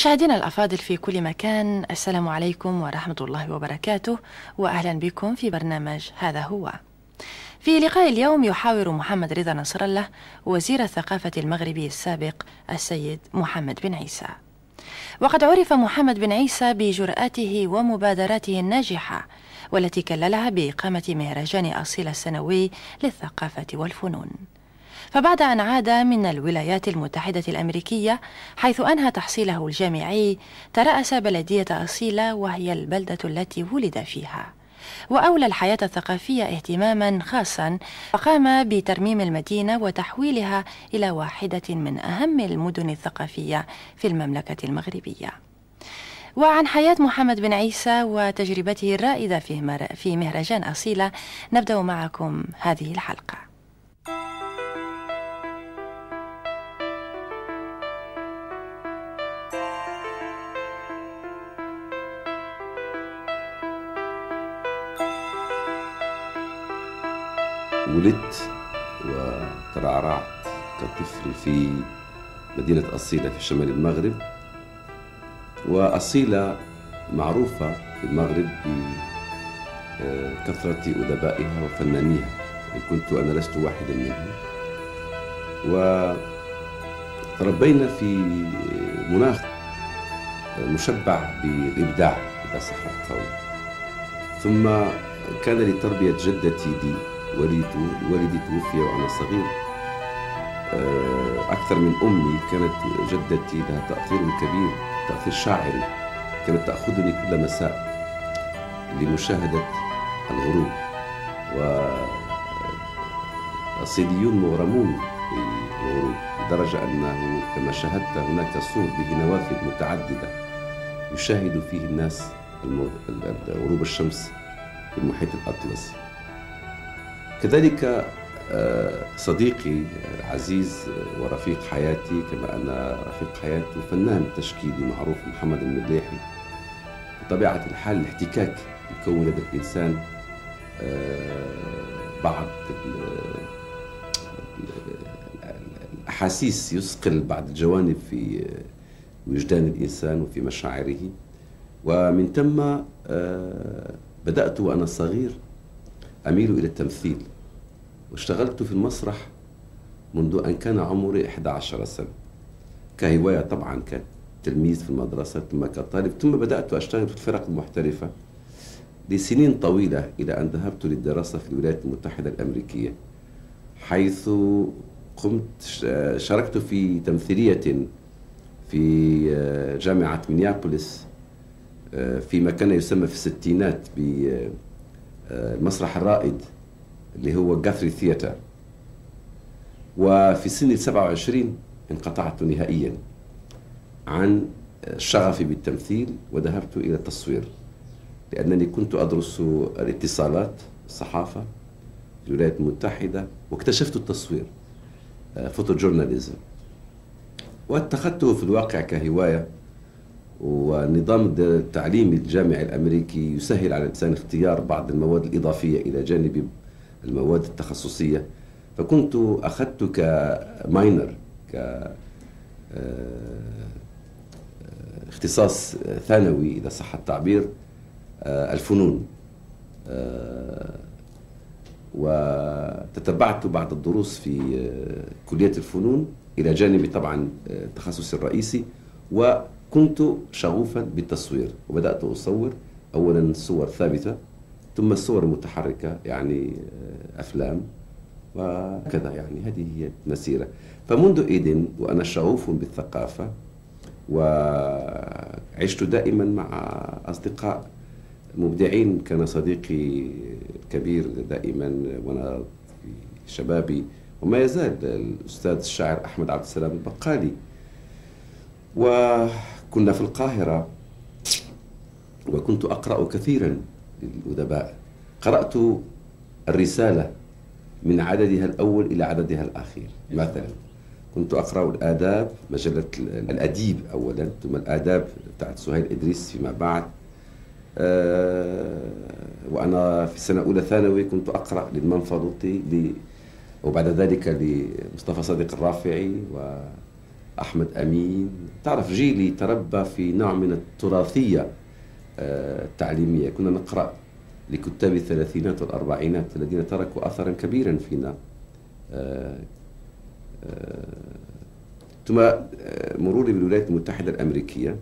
مشاهدينا الأفاضل في كل مكان السلام عليكم ورحمة الله وبركاته وأهلا بكم في برنامج هذا هو. في لقاء اليوم يحاور محمد رضا نصر الله وزير الثقافة المغربي السابق السيد محمد بن عيسى. وقد عرف محمد بن عيسى بجرأته ومبادراته الناجحة والتي كللها بإقامة مهرجان أصيل السنوي للثقافة والفنون. فبعد أن عاد من الولايات المتحدة الأمريكية حيث أنهى تحصيله الجامعي ترأس بلدية أصيلة وهي البلدة التي ولد فيها. وأولى الحياة الثقافية اهتماما خاصا فقام بترميم المدينة وتحويلها إلى واحدة من أهم المدن الثقافية في المملكة المغربية. وعن حياة محمد بن عيسى وتجربته الرائدة في مهرجان أصيلة نبدأ معكم هذه الحلقة. ولدت وترعرعت كطفل في مدينة أصيلة في شمال المغرب. وأصيلة معروفة في المغرب بكثرة أدبائها وفنانيها إن كنت أنا لست واحدا منهم. وتربينا في مناخ مشبع بالإبداع إذا صح القول. ثم كان لتربية جدتي لي والدي توفي وأنا صغير. آه، أكثر من أمي كانت جدتي لها تأثير كبير تأثير شاعري كانت تأخذني كل مساء لمشاهدة الغروب والصيديون مغرمون بالغروب لدرجة أنه كما شاهدت هناك سور به نوافذ متعددة يشاهد فيه الناس غروب الشمس في المحيط الأطلسي كذلك آه، صديقي العزيز ورفيق حياتي كما أن رفيق حياته فنان تشكيلي معروف محمد المليحي بطبيعة الحال الاحتكاك يكون لدى الإنسان آه، بعض الأحاسيس يثقل بعض الجوانب في وجدان الإنسان وفي مشاعره. ومن ثم آه، بدأت وأنا صغير أميل إلى التمثيل. واشتغلت في المسرح منذ أن كان عمري 11 سنة. كهواية طبعا كتلميذ في المدرسة ثم كطالب ثم بدأت أشتغل في الفرق المحترفة لسنين طويلة إلى أن ذهبت للدراسة في الولايات المتحدة الأمريكية حيث قمت شاركت في تمثيلية في جامعة مينيابوليس فيما كان يسمى في الستينات بالمسرح الرائد اللي هو جاثري ثياتر وفي سن ال 27 انقطعت نهائيا عن شغفي بالتمثيل وذهبت إلى التصوير لأنني كنت أدرس الاتصالات الصحافة في الولايات المتحدة واكتشفت التصوير فوتو جورناليزم واتخذته في الواقع كهواية ونظام التعليم الجامعي الأمريكي يسهل على الإنسان اختيار بعض المواد الإضافية إلى جانب المواد التخصصية. فكنت أخذت كماينر ك آه، اختصاص ثانوي إذا صح التعبير آه، الفنون. آه، وتتبعت بعد الدروس في كلية الفنون إلى جانب طبعا تخصصي الرئيسي وكنت شغوفا بالتصوير وبدأت أصور أولا صور ثابتة ثم الصور المتحركة يعني آه، أفلام وكذا يعني هذه هي المسيرة فمنذ إذن وأنا شغوف بالثقافة وعندما عشت دائما مع أصدقاء مبدعين. كان صديقي الكبير دائما وأنا في شبابي وما يزال الأستاذ الشاعر أحمد عبد السلام البقالي. وكنا في القاهرة وكنت أقرأ كثيرا للأدباء. قرأت الرسالة من عددها الأول إلى عددها الأخير مثلا كنت أقرأ الآداب مجلة الأديب أولا ثم الآداب بتاعت سهيل إدريس فيما بعد. أه وأنا في السنة الأولى ثانوي كنت أقرأ للمنفلوطي وبعد ذلك لمصطفى صادق الرافعي وأحمد أمين. تعرف جيلي تربى في نوع من التراثية آه، التعليمية. كنا نقرأ لكتاب الثلاثينات والأربعينات الذين تركوا أثرا كبيرا فينا. آه، آه، ثم مروري بالولايات المتحدة الأمريكية.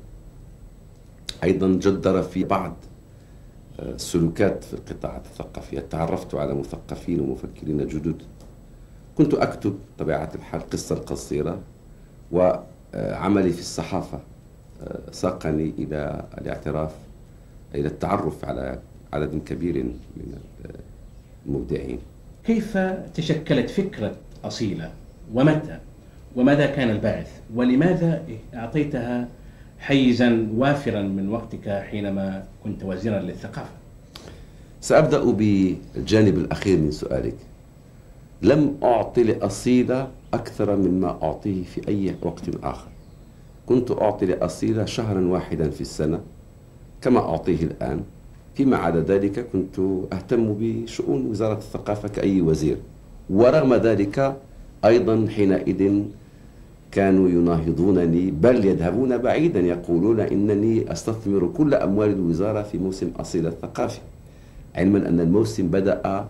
أيضا جدر في بعض السلوكات في القطاعات الثقافية تعرفت على مثقفين ومفكرين جدد. كنت أكتب طبيعة الحال قصة قصيرة وعملي في الصحافة ساقني إلى الاعتراف إلى التعرف على عدد كبير من المبدعين. كيف تشكلت فكرة أصيلة؟ ومتى؟ وماذا كان الباعث؟ ولماذا أعطيتها حيزا وافرا من وقتك حينما كنت وزيرا للثقافة؟ سأبدأ بالجانب الأخير من سؤالك. لم أعطي لأصيلة أكثر مما أعطيه في أي وقت آخر. كنت أعطي لأصيلة شهرا واحدا في السنة كما أعطيه الآن. فيما عدا ذلك كنت أهتم بشؤون وزارة الثقافة كأي وزير. ورغم ذلك أيضا حينئذ كانوا يناهضونني بل يذهبون بعيدا يقولون إنني أستثمر كل أموال الوزارة في موسم أصيل الثقافي. علما أن الموسم بدأ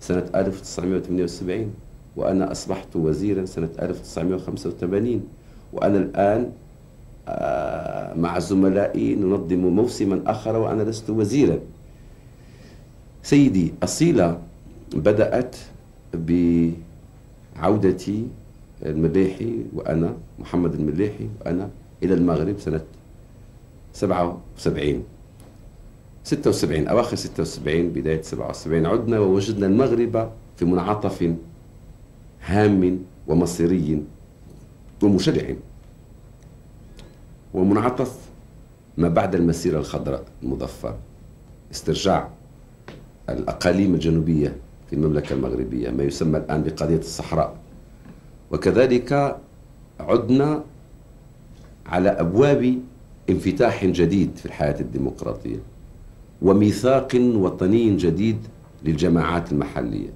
سنة 1978 وأنا أصبحت وزيرا سنة 1985 وأنا الآن آه، مع زملائي ننظم موسما آخر وأنا لست وزيرا. سيدي أصيلة بدأت بعودتي المليحي وأنا محمد المليحي وأنا إلى المغرب سنة 77 76 أواخر 76 بداية 77 عدنا ووجدنا المغرب في منعطف هام ومصيري ومشرع ومنعطف ما بعد المسيرة الخضراء المضفة استرجاع الأقاليم الجنوبية في المملكة المغربية ما يسمى الآن بقضية الصحراء. وكذلك عدنا على أبواب انفتاح جديد في الحياة الديمقراطية وميثاق وطني جديد للجماعات المحلية.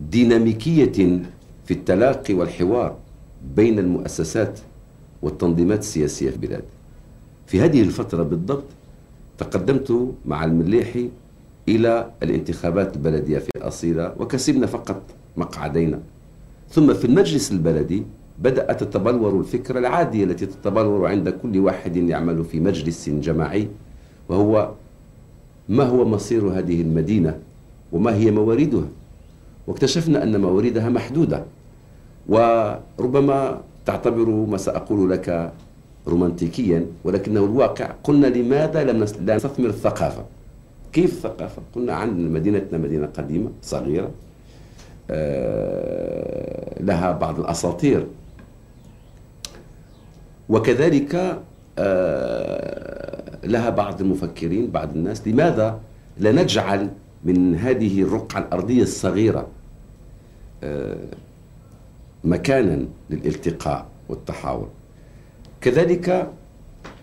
وديناميكية في التلاقي والحوار بين المؤسسات والتنظيمات السياسية في البلاد. في هذه الفترة بالضبط تقدمت مع المليحي إلى الانتخابات البلدية في أصيلة وكسبنا فقط مقعدين. ثم في المجلس البلدي بدأت تتبلور الفكرة العادية التي تتبلور عند كل واحد يعمل في مجلس جماعي وهو ما هو مصير هذه المدينة وما هي مواردها. واكتشفنا أن مواردها محدودة. وربما تعتبر ما سأقول لك رومانتيكيا ولكنه الواقع قلنا لماذا لم نستثمر الثقافة؟ كيف الثقافة؟ قلنا عن مدينتنا مدينة قديمة صغيرة آه، لها بعض الأساطير. وكذلك آه، لها بعض المفكرين بعض الناس لماذا لا نجعل من هذه الرقعة الأرضية الصغيرة مكانا للالتقاء والتحاور. كذلك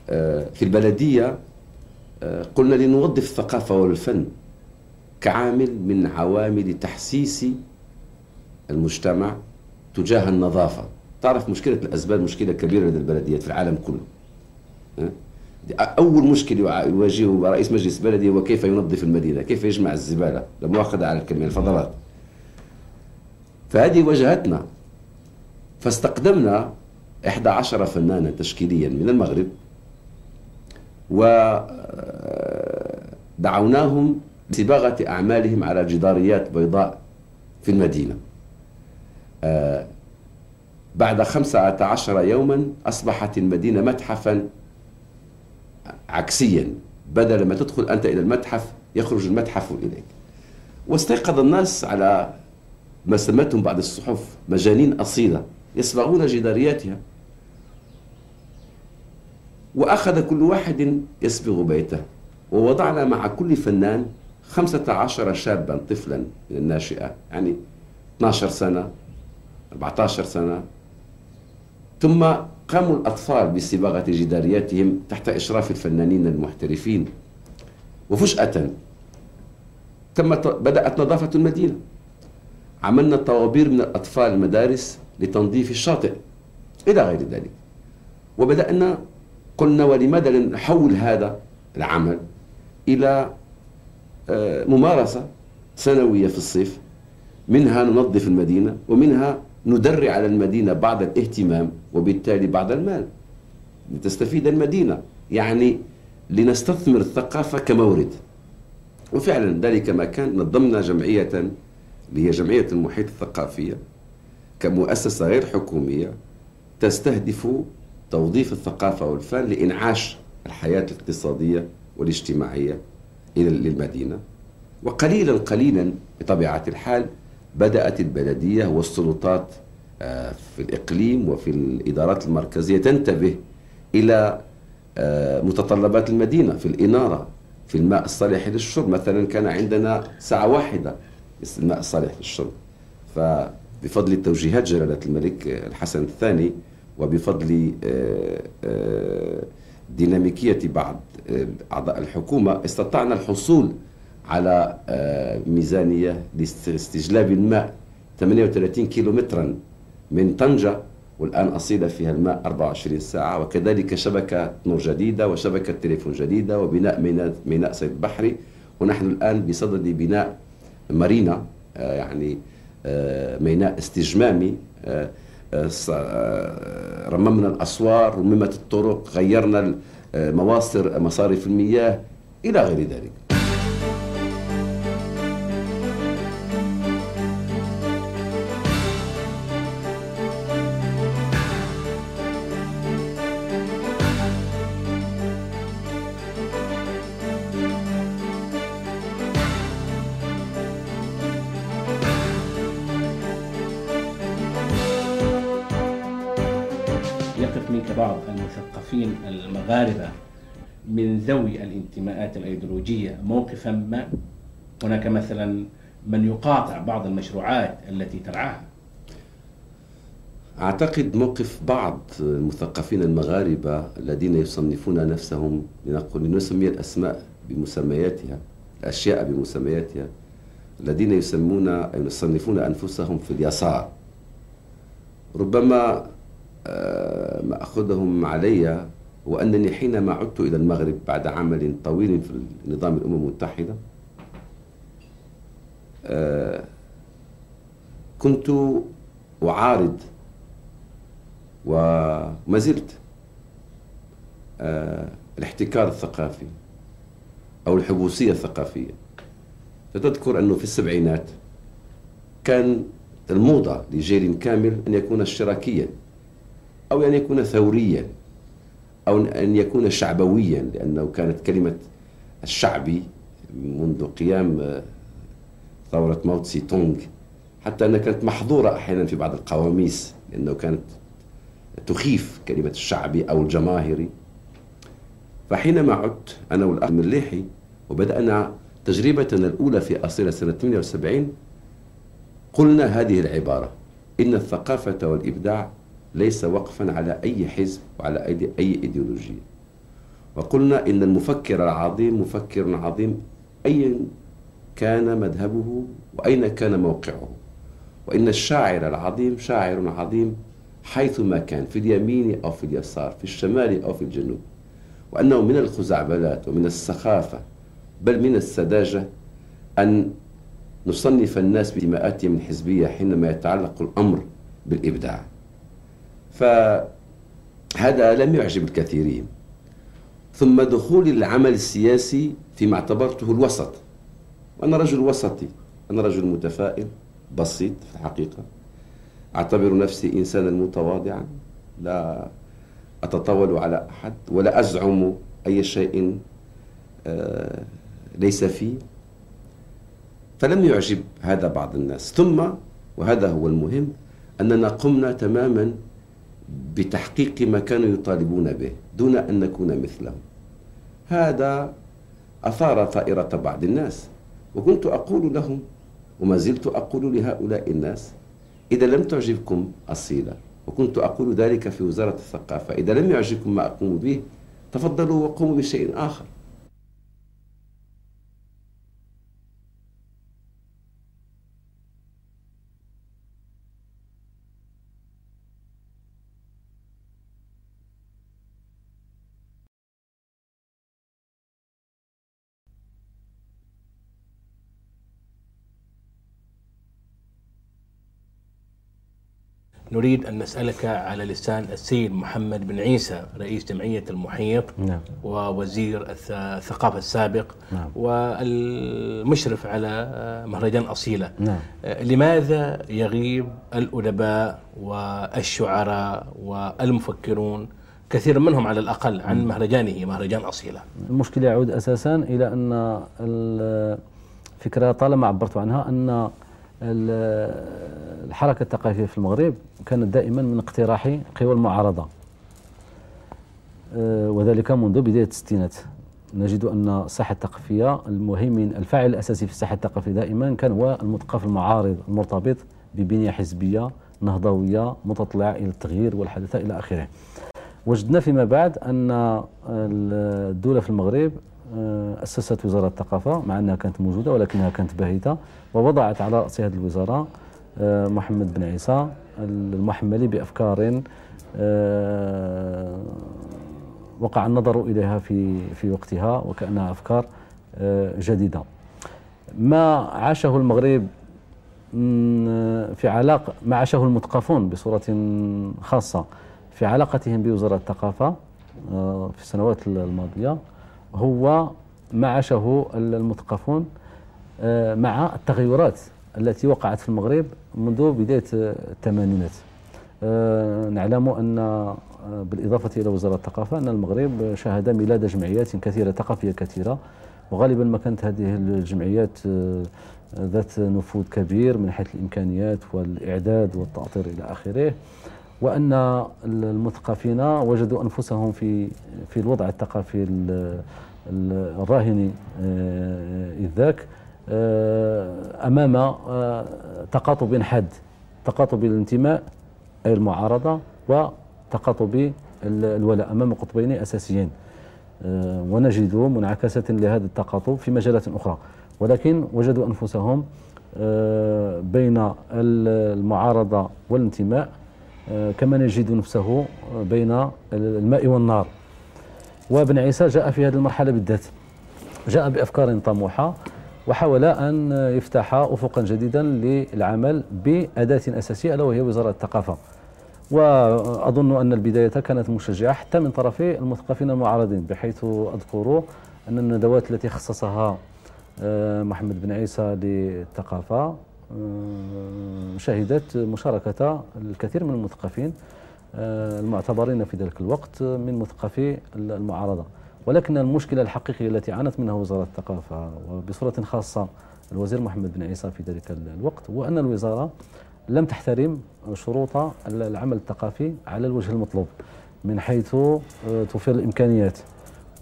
آه، في البلدية آه، قلنا لنوظف الثقافة والفن كعامل من عوامل تحسيس المجتمع تجاه النظافة. تعرف مشكلة الأزبال مشكلة كبيرة لدى البلديات في العالم كله. أول مشكلة يواجهه رئيس مجلس بلدي هو كيف ينظف المدينة كيف يجمع الزبالة لمؤاخذة على الكلمة الفضلات. فهذه واجهتنا فاستقدمنا 11 فنانا تشكيليا من المغرب ودعوناهم لصباغة أعمالهم على جداريات بيضاء في المدينة. بعد خمسة عشر يوما أصبحت المدينة متحفا عكسيا بدل ما تدخل أنت إلى المتحف يخرج المتحف إليك. واستيقظ الناس على ما سمتهم بعض الصحف مجانين أصيلة يصبغون جدارياتها. وأخذ كل واحد يصبغ بيته. ووضعنا مع كل فنان خمسة عشر شابا طفلا من الناشئة. يعني 12 سنة 14 سنة. ثم قاموا الأطفال بصباغة جدارياتهم تحت إشراف الفنانين المحترفين. وفجأة تم بدأت نظافة المدينة. عملنا طوابير من الأطفال المدارس لتنظيف الشاطئ إلى غير ذلك. وبدأنا قلنا ولماذا لا نحول هذا العمل إلى آه، ممارسة سنوية في الصيف. منها ننظف المدينة ومنها ندرع على المدينة بعض الاهتمام وبالتالي بعض المال. لتستفيد المدينة يعني لنستثمر الثقافة كمورد. وفعلا ذلك ما كان نظمنا جمعية اللي هي جمعية المحيط الثقافية كمؤسسة غير حكومية تستهدف توظيف الثقافة والفن لإنعاش الحياة الاقتصادية والاجتماعية للمدينة. وقليلا قليلا بطبيعة الحال بدأت البلدية والسلطات آه، في الإقليم وفي الإدارات المركزية تنتبه إلى آه، متطلبات المدينة في الإنارة في الماء الصالح للشرب. مثلا كان عندنا ساعة واحدة الماء الصالح للشرب. فبفضل توجيهات جلالة الملك الحسن الثاني وبفضل آه، ديناميكية بعض أعضاء الحكومة استطعنا الحصول على آه، ميزانية لاستجلاب الماء 38 كيلومترا من طنجة والآن أصيل فيها الماء 24 ساعة. وكذلك شبكة نور جديدة وشبكة تليفون جديدة وبناء ميناء سيد بحري ونحن الآن بصدد بناء مارينا آه، يعني آه، ميناء استجمامي رممنا الأسوار رممت الطرق غيرنا مواصر مصارف المياه إلى غير ذلك. المثقفين المغاربة من ذوي الانتماءات الأيديولوجية. موقفا ما هناك مثلا من يقاطع بعض المشروعات التي ترعاها. أعتقد موقف بعض المثقفين المغاربة الذين يصنفون نفسهم لنقول لنسمي الأسماء بمسمياتها الأشياء بمسمياتها الذين يسمون يصنفون أنفسهم في اليسار. ربما آه، ما أخذهم علي هو أنني حينما عدت إلى المغرب بعد عمل طويل في نظام الأمم المتحدة آه، كنت أعارض وما زلت آه، الاحتكار الثقافي أو الحبوسية الثقافية. فتذكر أنه في السبعينات كان الموضة لجيل كامل أن يكون اشتراكيا. أو أن يكون ثوريا أو أن يكون شعبويا لأنه كانت كلمة الشعبي منذ قيام آه، ثورة موتسي تونغ حتى أنها كانت محظورة أحيانا في بعض القواميس لأنه كانت تخيف كلمة الشعبي أو الجماهيري. فحينما عدت أنا والأخ من ليحي وبدأنا تجربتنا الأولى في أصيلة سنة 78 قلنا هذه العبارة إن الثقافة والإبداع ليس وقفا على أي حزب وعلى أي إيديولوجية. وقلنا إن المفكر العظيم مفكر عظيم أيا كان مذهبه وأين كان موقعه. وإن الشاعر العظيم شاعر عظيم حيثما كان في اليمين أو في اليسار في الشمال أو في الجنوب. وأنه من الخزعبلات ومن السخافة بل من السذاجة أن نصنف الناس بدماءاتهم الحزبية حينما يتعلق الأمر بالإبداع. فهذا لم يعجب الكثيرين. ثم دخول العمل السياسي فيما اعتبرته الوسط. وأنا رجل وسطي. أنا رجل متفائل بسيط في الحقيقة. أعتبر نفسي إنسانا متواضعا. لا أتطاول على أحد ولا أزعم أي شيء آه، ليس فيه. فلم يعجب هذا بعض الناس. ثم وهذا هو المهم أننا قمنا تماما بتحقيق ما كانوا يطالبون به دون أن نكون مثلهم. هذا أثار طائرة بعض الناس وكنت أقول لهم وما زلت أقول لهؤلاء الناس إذا لم تعجبكم أصيلة وكنت أقول ذلك في وزارة الثقافة إذا لم يعجبكم ما أقوم به تفضلوا وقوموا بشيء آخر. نريد أن نسألك على لسان السيد محمد بن عيسى رئيس جمعية المحيط نعم. ووزير الثقافة السابق نعم. والمشرف على مهرجان أصيلة نعم. لماذا يغيب الأدباء والشعراء والمفكرون كثير منهم على الأقل عن مهرجانه مهرجان أصيلة المشكلة يعود أساسا إلى أن الفكرة طالما عبرت عنها أن الحركة الثقافية في المغرب كانت دائما من اقتراح قوى المعارضة. آه، وذلك منذ بداية الستينات. نجد أن الساحة الثقافية المهيمن الفاعل الأساسي في الساحة الثقافية دائما كان هو المثقف المعارض المرتبط ببنية حزبية نهضوية متطلعة إلى التغيير والحدثة إلى آخره. وجدنا فيما بعد أن الدولة في المغرب أسست وزارة الثقافة مع أنها كانت موجودة ولكنها كانت باهتة ووضعت على رأس هذه الوزارة آه، محمد بن عيسى المحمل بأفكار آه، وقع النظر إليها في في وقتها وكأنها أفكار جديدة. ما عاشه المغرب في علاقة ما عاشه المثقفون بصورة خاصة في علاقتهم بوزارة الثقافة في السنوات الماضية هو ما عاشه المثقفون آه، مع التغيرات التي وقعت في المغرب منذ بداية الثمانينات. آه، نعلم أن آه، بالإضافة إلى وزارة الثقافة أن المغرب شهد ميلاد جمعيات كثيرة ثقافية كثيرة وغالبا ما كانت هذه الجمعيات ذات نفوذ كبير من حيث الإمكانيات والإعداد والتأطير إلى آخره. وأن المثقفين وجدوا أنفسهم في في الوضع الثقافي الراهن آه، إذ ذاك آه، أمام آه، تقاطب حاد تقاطب الانتماء أي المعارضة وتقاطب الولاء أمام قطبين أساسيين. ونجد منعكسة لهذا التقاطب في مجالات أخرى. ولكن وجدوا أنفسهم بين المعارضة والانتماء كما نجد نفسه بين الماء والنار. وابن عيسى جاء في هذه المرحلة بالذات. جاء بأفكار طموحة وحاول أن يفتح أفقا جديدا للعمل بأداة أساسية ألا وهي وزارة الثقافة. وأظن أن البداية كانت مشجعة حتى من طرف المثقفين المعارضين بحيث أذكر أن الندوات التي خصصها آه، محمد بن عيسى للثقافة آه، شهدت مشاركة الكثير من المثقفين آه، المعتبرين في ذلك الوقت من مثقفي المعارضة. ولكن المشكلة الحقيقية التي عانت منها وزارة الثقافة وبصورة خاصة الوزير محمد بن عيسى في ذلك الوقت هو أن الوزارة لم تحترم شروط العمل الثقافي على الوجه المطلوب من حيث آه، توفير الإمكانيات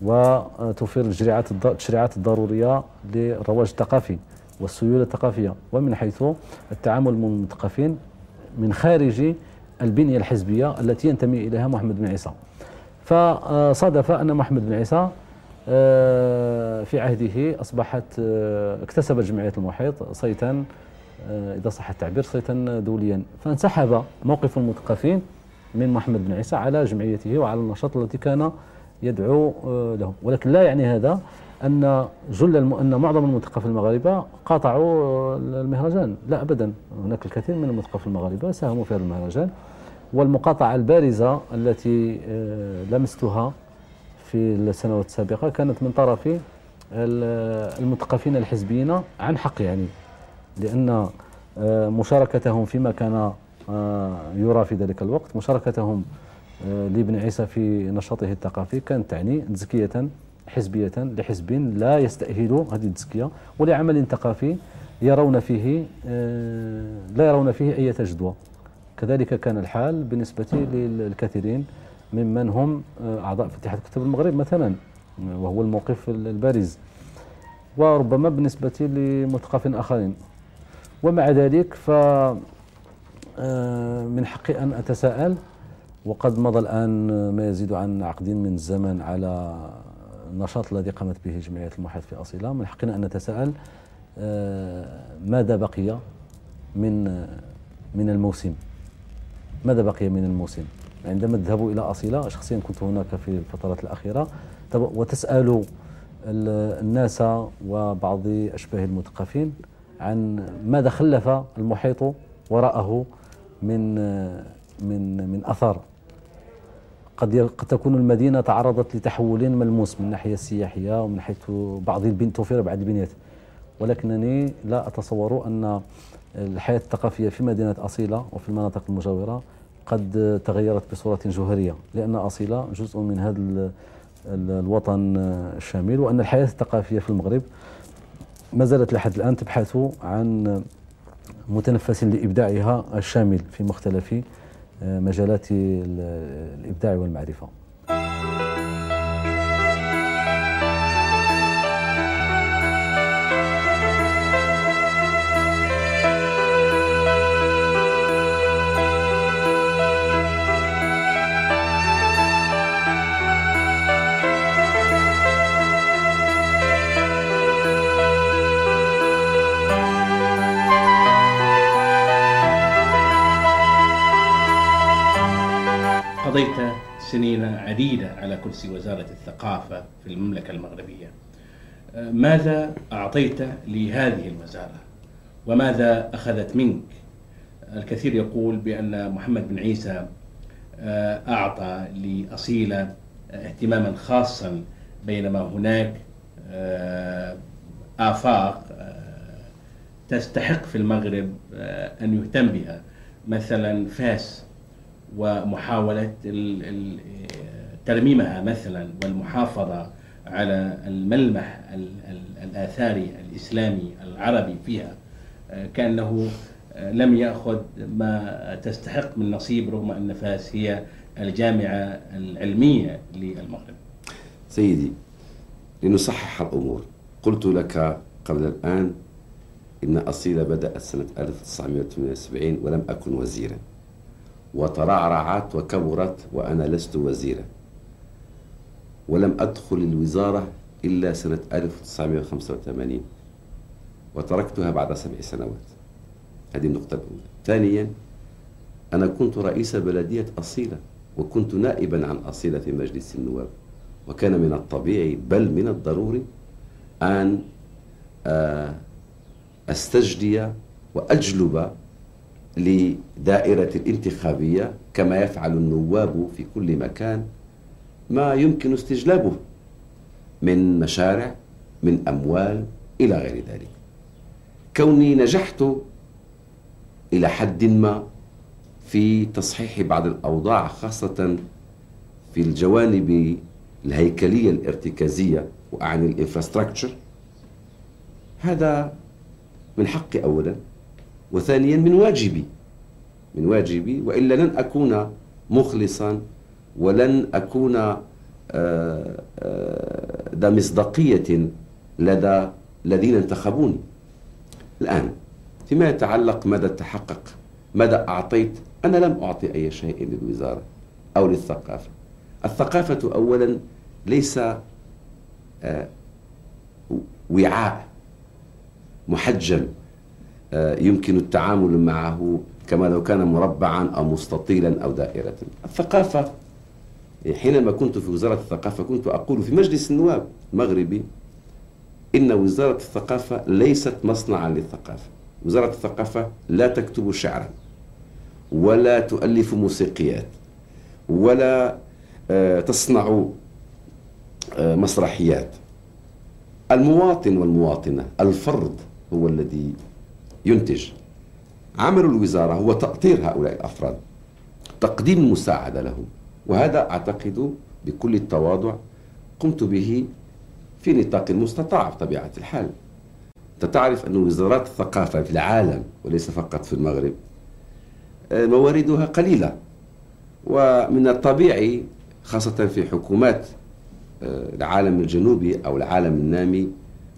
وتوفير التشريعات الضرورية للرواج الثقافي. والسيولة الثقافية. ومن حيث التعامل مع المثقفين من خارج البنية الحزبية التي ينتمي إليها محمد بن عيسى. فصادف أن محمد بن عيسى آه، في عهده أصبحت آه، اكتسبت جمعية المحيط صيتا آه، إذا صح التعبير صيتا دوليا. فانسحب موقف المثقفين من محمد بن عيسى على جمعيته وعلى النشاط الذي كان يدعو له. ولكن لا يعني هذا أن جل الم... أن معظم المثقفين المغاربة قاطعوا المهرجان. لا أبدا. هناك الكثير من المثقفين المغاربة ساهموا في هذا المهرجان. والمقاطعة البارزة التي آه، لمستها في السنوات السابقة كانت من طرف المثقفين الحزبيين عن حق يعني. لأن آه، مشاركتهم فيما كان يرى في ذلك الوقت مشاركتهم لابن عيسى في نشاطه الثقافي كانت تعني تزكية حزبية لحزب لا يستأهل هذه التزكية ولعمل ثقافي يرون فيه لا يرون فيه أي جدوى كذلك كان الحال بالنسبة للكثيرين ممن هم أعضاء في اتحاد كتب المغرب مثلا وهو الموقف البارز. وربما بالنسبة لمثقفين آخرين. ومع ذلك ف آه، من حقي أن أتساءل وقد مضى الآن ما يزيد عن عقد من الزمن على النشاط الذي قامت به جمعية الموحد في أصيلة من حقنا أن نتساءل آه، ماذا بقي من من الموسم؟ ماذا بقي من الموسم؟ عندما تذهبوا إلى أصيلة شخصيا كنت هناك في الفترات الأخيرة. وتسأل الناس وبعض أشباه المثقفين عن ماذا خلف المحيط وراءه من من من أثار قد قد تكون المدينة تعرضت لتحول ملموس من الناحية السياحية ومن حيث بعض البن توفير بعض البنيات. ولكنني لا أتصور أن الحياة الثقافية في مدينة أصيلة وفي المناطق المجاورة قد تغيرت بصورة جوهرية لأن أصيلة جزء من هذا الوطن الشامل وأن الحياة الثقافية في المغرب ما زالت لحد الآن تبحث عن متنفس لإبداعها الشامل في مختلف مجالات الإبداع والمعرفة. قضيت سنين عديدة على كرسي وزارة الثقافة في المملكة المغربية. ماذا أعطيت لهذه الوزارة وماذا أخذت منك؟ الكثير يقول بأن محمد بن عيسى أعطى لأصيلة اهتماما خاصا بينما هناك آفاق تستحق في المغرب أن يهتم بها. مثلا فاس. ومحاولة ترميمها مثلا والمحافظة على الملمح الآثاري الإسلامي العربي فيها كأنه لم يأخذ ما تستحق من نصيب رغم أن فاس هي الجامعة العلمية للمغرب. سيدي لنصحح الأمور قلت لك قبل الآن إن أصيلة بدأت سنة 1978 ولم أكن وزيرا. وترعرعت وكبرت وأنا لست وزيرا. ولم أدخل الوزارة إلا سنة 1985 وتركتها بعد سبع سنوات. هذه النقطة الأولى. ثانيا أنا كنت رئيس بلدية أصيلة وكنت نائبا عن أصيلة في مجلس النواب. وكان من الطبيعي بل من الضروري أن آه، أستجدي وأجلب لدائرة الانتخابية كما يفعل النواب في كل مكان ما يمكن استجلابه من مشارع من أموال إلى غير ذلك. كوني نجحت إلى حد ما في تصحيح بعض الأوضاع خاصة في الجوانب الهيكلية الارتكازية وأعني الانفراستراكشر هذا من حقي أولا. وثانيا من واجبي. من واجبي وإلا لن أكون مخلصا ولن أكون آه، آه، ذا مصداقية لدى الذين انتخبوني. الآن فيما يتعلق ماذا تحقق؟ ماذا أعطيت؟ أنا لم أعطي أي شيء للوزارة أو للثقافة. الثقافة اولا ليس آه، وعاء محجم. يمكن التعامل معه كما لو كان مربعا أو مستطيلا أو دائرة الثقافة. حينما كنت في وزارة الثقافة كنت أقول في مجلس النواب المغربي إن وزارة الثقافة ليست مصنعا للثقافة. وزارة الثقافة لا تكتب شعرا ولا تؤلف موسيقيات ولا آه، تصنع آه، مسرحيات. المواطن والمواطنة الفرد هو الذي ينتج. عمل الوزارة هو تأطير هؤلاء الأفراد. تقديم المساعدة لهم. وهذا أعتقد بكل التواضع قمت به في نطاق المستطاع بطبيعة الحال. أنت تعرف أن وزارات الثقافة في العالم وليس فقط في المغرب آه، مواردها قليلة. ومن الطبيعي خاصة في حكومات آه، العالم الجنوبي أو العالم النامي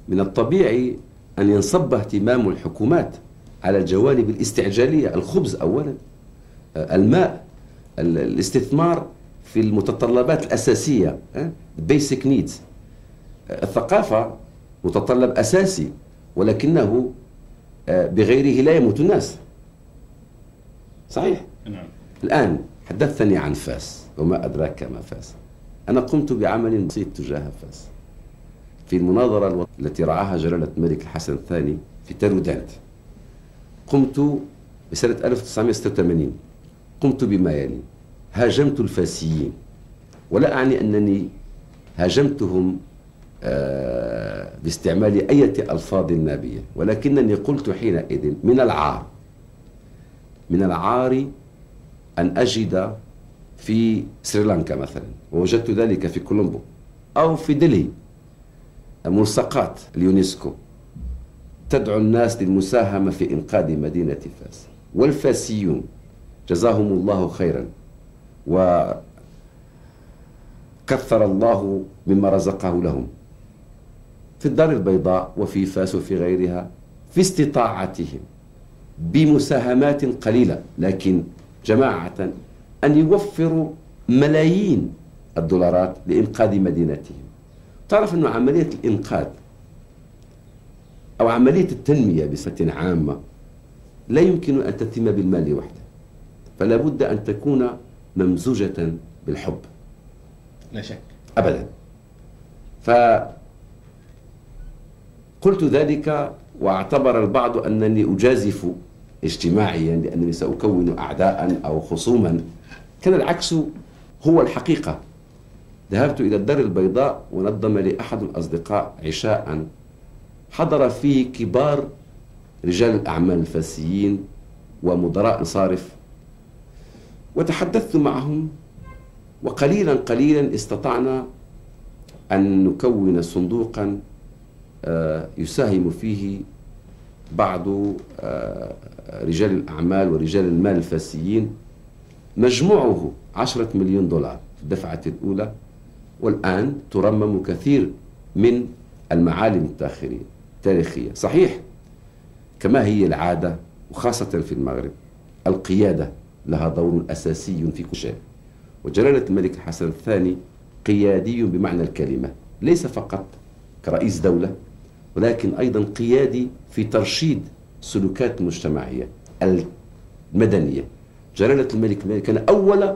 من الطبيعي أن ينصب اهتمام الحكومات على الجوانب الاستعجالية. الخبز أولا آه، الماء الاستثمار في المتطلبات الأساسية basic needs. الثقافة متطلب أساسي ولكنه آه، بغيره لا يموت الناس. صحيح؟ نعم. الآن حدثتني عن فاس وما أدراك ما فاس. أنا قمت بعمل بسيط تجاه فاس. في المناظرة التي رعاها جلالة الملك الحسن الثاني في تارودانت قمت بسنة 1986 قمت بما يلي هاجمت الفاسيين. ولا أعني أنني هاجمتهم آه، باستعمال أي ألفاظ نابية. ولكنني قلت حينئذ من العار من العار أن أجد في سريلانكا مثلا. ووجدت ذلك في كولومبو. أو في دلهي. ملصقات اليونسكو. تدعو الناس للمساهمة في إنقاذ مدينة فاس. والفاسيون جزاهم الله خيرا وكثر الله مما رزقه لهم. في الدار البيضاء وفي فاس وفي غيرها في استطاعتهم بمساهمات قليلة لكن جماعة أن يوفروا ملايين الدولارات لإنقاذ مدينتهم. تعرف أن عملية الإنقاذ أو عملية التنمية بصفة عامة لا يمكن أن تتم بالمال وحده فلا بد أن تكون ممزوجة بالحب. لا شك. أبدا. ف قلت ذلك واعتبر البعض أنني أجازف اجتماعيا لأنني سأكون أعداء أو خصوما. كان العكس هو الحقيقة. ذهبت إلى الدار البيضاء ونظم لي أحد الأصدقاء عشاء. حضر فيه كبار رجال الأعمال الفاسيين ومدراء صارف وتحدثت معهم وقليلا قليلا استطعنا أن نكون صندوقا آه، يساهم فيه بعض آه، رجال الأعمال ورجال المال الفاسيين. مجموعه عشرة مليون دولار في الدفعة الأولى. والآن ترمم كثير من المعالم التاريخية. التاريخية صحيح. كما هي العادة وخاصة في المغرب القيادة لها دور أساسي في كل شيء. وجلالة الملك الحسن الثاني قيادي بمعنى الكلمة ليس فقط كرئيس دولة ولكن أيضا قيادي في ترشيد سلوكات المجتمعية المدنية. جلالة الملك كان أول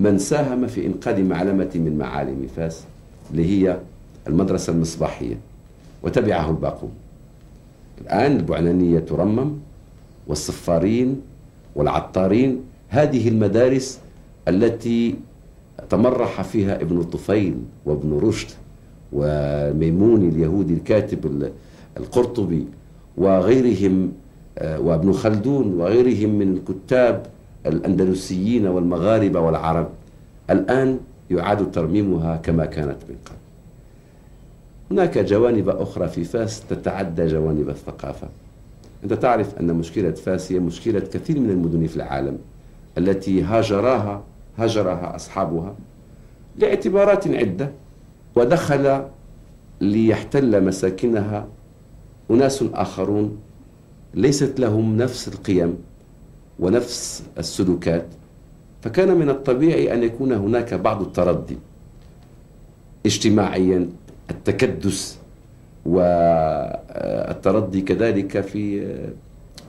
من ساهم في إنقاذ معلمة من معالم فاس اللي هي المدرسة المصباحية وتبعه الباقون. الآن البعنانية ترمم والصفارين والعطارين هذه المدارس التي تمرح فيها ابن الطفيل وابن رشد وميمون اليهودي الكاتب القرطبي وغيرهم آه، وابن خلدون وغيرهم من الكتاب الأندلسيين والمغاربة والعرب الآن يعاد ترميمها كما كانت من قبل. هناك جوانب أخرى في فاس تتعدى جوانب الثقافة. أنت تعرف أن مشكلة فاس هي مشكلة كثير من المدن في العالم التي هاجراها هاجرها أصحابها لاعتبارات عدة ودخل ليحتل مساكنها أناس آخرون ليست لهم نفس القيم. ونفس السلوكات فكان من الطبيعي أن يكون هناك بعض التردي اجتماعيا التكدس والتردي كذلك في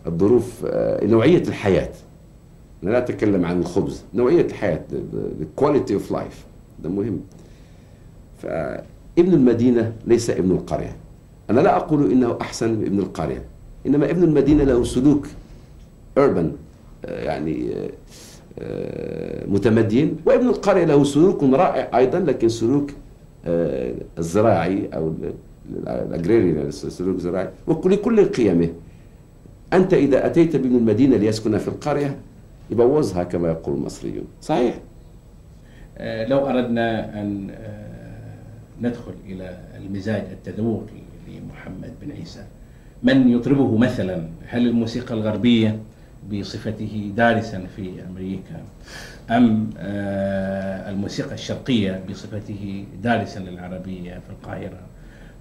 الظروف نوعية الحياة. أنا لا أتكلم عن الخبز نوعية الحياة the quality of life ده مهم. فابن المدينة ليس ابن القرية. أنا لا أقول إنه أحسن من ابن القرية إنما ابن المدينة له سلوك urban. يعني آه، آه، متمدين. وابن القرية له سلوك رائع أيضا لكن سلوك الزراعي أو الأجريري سلوك زراعي. ولكل قيمه. أنت إذا أتيت من المدينة ليسكن في القرية يبوظها كما يقول المصريون. صحيح؟ آه، لو أردنا أن آه، ندخل إلى المزاج التذوقي لمحمد بن عيسى من يطربه مثلا؟ هل الموسيقى الغربية؟ بصفته دارسا في أمريكا. أم آه، الموسيقى الشرقية بصفته دارسا للعربية في القاهرة.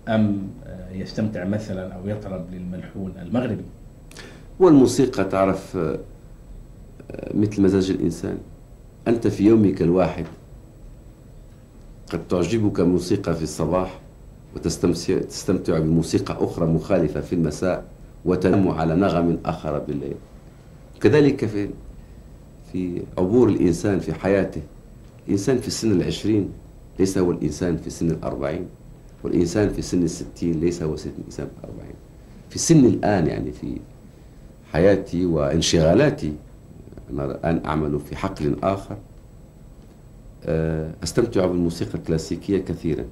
أم يستمتع مثلا أو يطرب للملحون المغربي. والموسيقى تعرف مثل مزاج الإنسان. أنت في يومك الواحد قد تعجبك موسيقى في الصباح وتستمتع بموسيقى أخرى مخالفة في المساء وتنام على نغم آخر بالليل. كذلك في في عبور الإنسان في حياته الإنسان في سن العشرين ليس هو الإنسان في سن الأربعين والإنسان في سن الستين ليس هو سن الإنسان في الأربعين. في سن الآن يعني في حياتي وانشغالاتي أنا الآن أعمل في حقل آخر. أستمتع بالموسيقى الكلاسيكية كثيرا.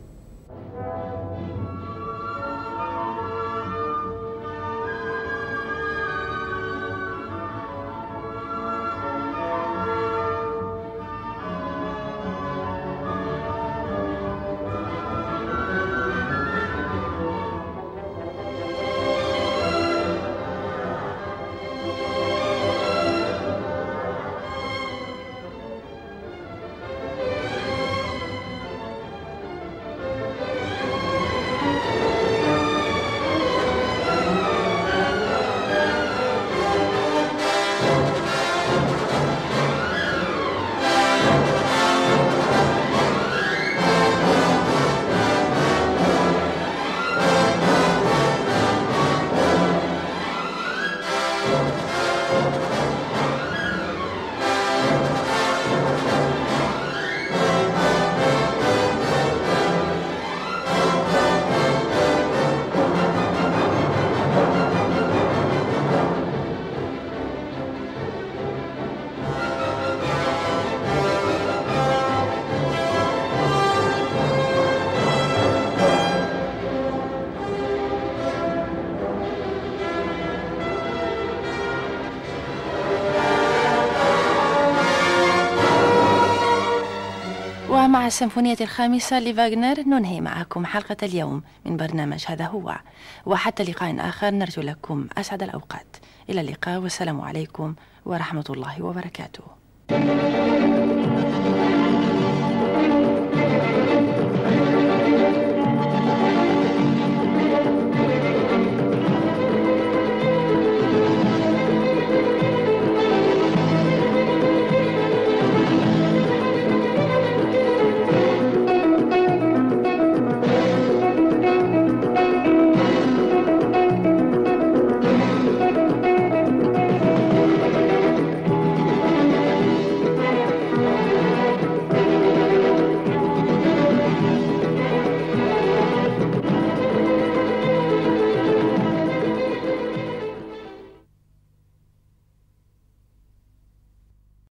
السيمفونية الخامسة لفاغنر ننهي معكم حلقة اليوم من برنامج هذا هو. وحتى لقاء آخر نرجو لكم أسعد الأوقات. إلى اللقاء والسلام عليكم ورحمة الله وبركاته.